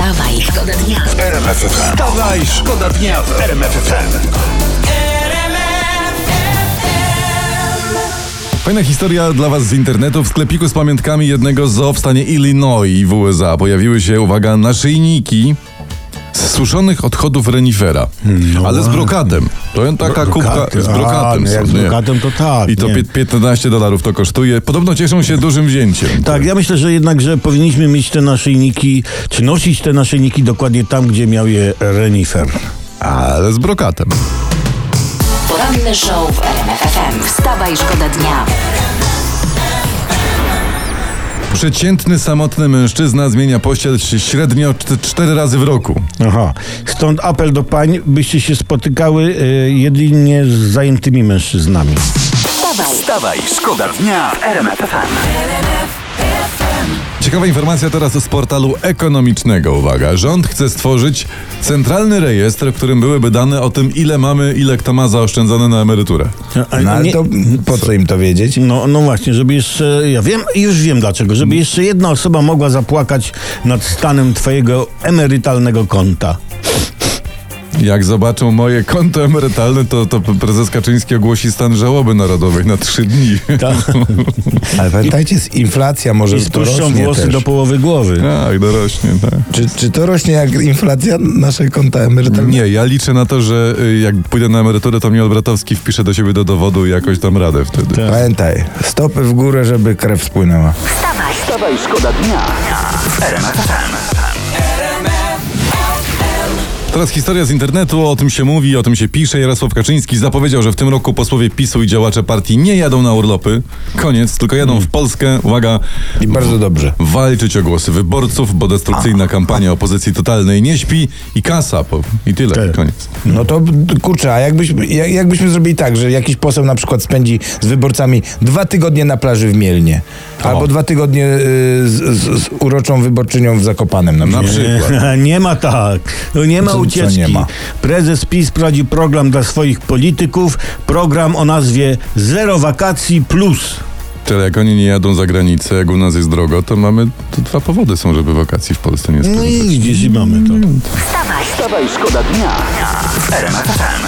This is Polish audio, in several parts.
Wstawaj, szkoda dnia. Wstawaj, szkoda dnia w RMF FM. Fajna historia dla Was z internetu. W sklepiku z pamiątkami jednego zoo w stanie Illinois w USA pojawiły się, uwaga, naszyjniki z suszonych odchodów renifera, ale z brokatem. To taka kubka brokaty. z A, brokatem. no są, z brokatem, to tak, I to nie. pie- 15 dolarów to kosztuje. Podobno cieszą się dużym wzięciem. Tak, ja myślę, że jednak, że powinniśmy mieć te naszyjniki, czy nosić te naszyjniki dokładnie tam, gdzie miał je renifer. Ale z brokatem. Poranny show w RMF FM. Wstawaj, szkoda dnia. Przeciętny, samotny mężczyzna zmienia pościel średnio 4 razy w roku. Aha. Stąd apel do pań, byście się spotykały y, jedynie z zajętymi mężczyznami. Wstawaj, Wstawaj, szkoda dnia w RMF FM. Ciekawa informacja teraz z portalu ekonomicznego. Uwaga, rząd chce stworzyć centralny rejestr, w którym byłyby dane o tym, ile mamy, ile kto ma zaoszczędzone na emeryturę. A No ale nie- to po co im to wiedzieć? No, no właśnie, żeby jeszcze, ja wiem, już wiem dlaczego, żeby jeszcze jedna osoba mogła zapłakać nad stanem twojego emerytalnego konta. Jak zobaczą moje konto emerytalne, to, to prezes Kaczyński ogłosi stan żałoby narodowej na trzy dni. Tak. Ale pamiętajcie, jest inflacja może I spuszczą rośnie włosy też. do połowy głowy. Tak, dorośnie, tak. Czy, czy to rośnie jak inflacja nasze konta emerytalne? Nie, ja liczę na to, że y, jak pójdę na emeryturę, to mnie Olbratowski wpisze do siebie do dowodu i jakoś dam radę wtedy. Pamiętaj, stopy w górę, żeby krew spłynęła. wstawaj. Wstawaj, szkoda dnia FM. Teraz historia z internetu, o tym się mówi, o tym się pisze. Jarosław Kaczyński zapowiedział, że w tym roku posłowie PiSu i działacze partii nie jadą na urlopy. Koniec, tylko jadą w Polskę, uwaga, I bardzo dobrze. walczyć o głosy wyborców, bo destrukcyjna kampania opozycji totalnej nie śpi i kasa, po, i tyle, Tak. koniec. No to kurczę, a jakbyśmy, jak, jakbyśmy zrobili tak, że jakiś poseł na przykład spędzi z wyborcami dwa tygodnie na plaży w Mielnie, albo dwa tygodnie y, z, z, z uroczą wyborczynią w Zakopanem na Na przykład. Nie, nie ma tak. No nie ma ucieczki. nie ma? Prezes PiS prowadzi program dla swoich polityków. Program o nazwie Zero Wakacji Plus. Tyle jak oni nie jadą za granicę, jak u nas jest drogo, to mamy, to dwa powody są, żeby wakacji w Polsce nie No spędzać. i widzisz, i mamy to. Wstawaj, Wstawaj, szkoda dnia w RMF FM.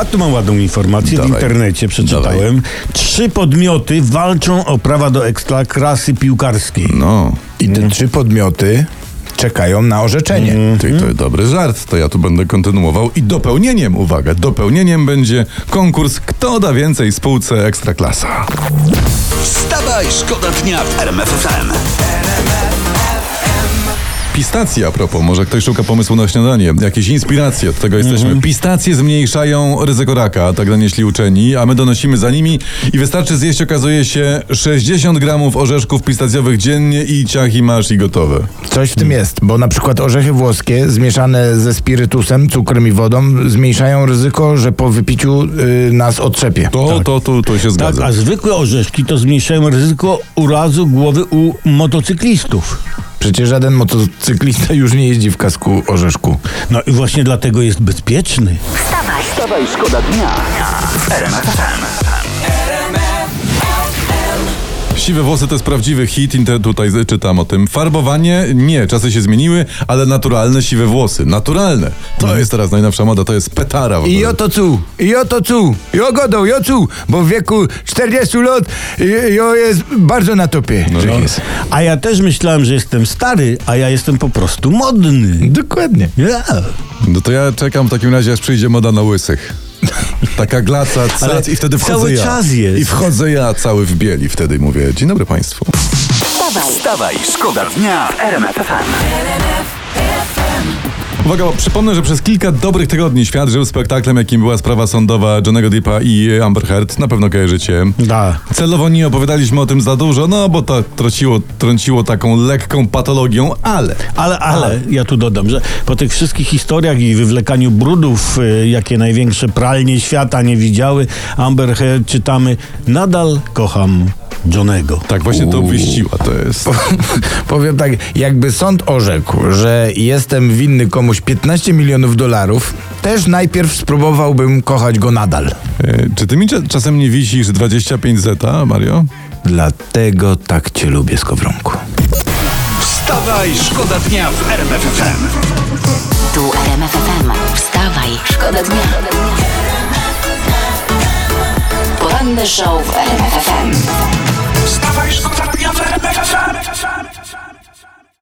A tu mam ładną informację Dawaj. w internecie, przeczytałem. Trzy podmioty walczą o prawa do ekstraklasy piłkarskiej. No, I te trzy podmioty czekają na orzeczenie. Ty, to dobry żart, to ja tu będę kontynuował. I dopełnieniem, uwaga, dopełnieniem będzie konkurs Kto da więcej spółce Ekstraklasa. Wstawaj, szkoda dnia w RMF FM. Pistacje a propos, może ktoś szuka pomysłu na śniadanie, jakieś inspiracje, od tego jesteśmy. Pistacje zmniejszają ryzyko raka, tak donieśli uczeni, a my donosimy za nimi i wystarczy zjeść, okazuje się, 60 gramów orzeszków pistacjowych dziennie i ciach i masz i gotowe. Coś w tym jest, bo na przykład orzechy włoskie zmieszane ze spirytusem, cukrem i wodą zmniejszają ryzyko, że po wypiciu y, nas otrzepie. To, to, to, to się Tak, zgadza. a zwykłe orzeszki to zmniejszają ryzyko urazu głowy u motocyklistów. Przecież żaden motocyklista już nie jeździ w kasku orzeszku. No i właśnie dlatego jest bezpieczny. wstawaj, Wstawaj, szkoda dnia w Siwe włosy to jest prawdziwy hit, tutaj czytam o tym. Farbowanie, nie, czasy się zmieniły, ale naturalne siwe włosy. Naturalne. To jest teraz najnowsza moda, to jest petara. I oto cu, i oto cu, i ogodą, i cu, bo w wieku 40 lat i, i o jest bardzo na topie. No, no. jest. A ja też myślałem, że jestem stary, a ja jestem po prostu modny. Dokładnie. Ja. No to ja czekam w takim razie, aż przyjdzie moda na łysych. Taka glaca, Ale cac i wtedy wchodzę cały ja. czas jest. I wchodzę ja cały w bieli, wtedy mówię, dzień dobry państwu. wstawaj. Wstawaj, szkoda dnia w RMF FM. Uwaga, bo przypomnę, że przez kilka dobrych tygodni świat żył spektaklem, jakim była sprawa sądowa Johnego Deppa i Amber Heard. Na pewno kojarzycie. Da. Celowo nie opowiadaliśmy o tym za dużo, no bo to trąciło, trąciło taką lekką patologią, ale... Ale, ale ja tu dodam, że po tych wszystkich historiach i wywlekaniu brudów, y, jakie największe pralnie świata nie widziały, Amber Heard czytamy, nadal kocham Johnego. Tak właśnie to obwieściła, to jest... Powiem tak, jakby sąd orzekł, że jestem winny komuś 15 milionów dolarów, też najpierw spróbowałbym kochać go nadal. E, Czy ty mi cza- czasem nie wisisz 25 zeta, Mario? Dlatego tak cię lubię, Skowronku. Wstawaj, szkoda dnia w RMF FM. Tu RMF FM. Wstawaj, szkoda dnia. Poranny show w RMF FM. Wstawaj, szkoda dnia w RMF FM.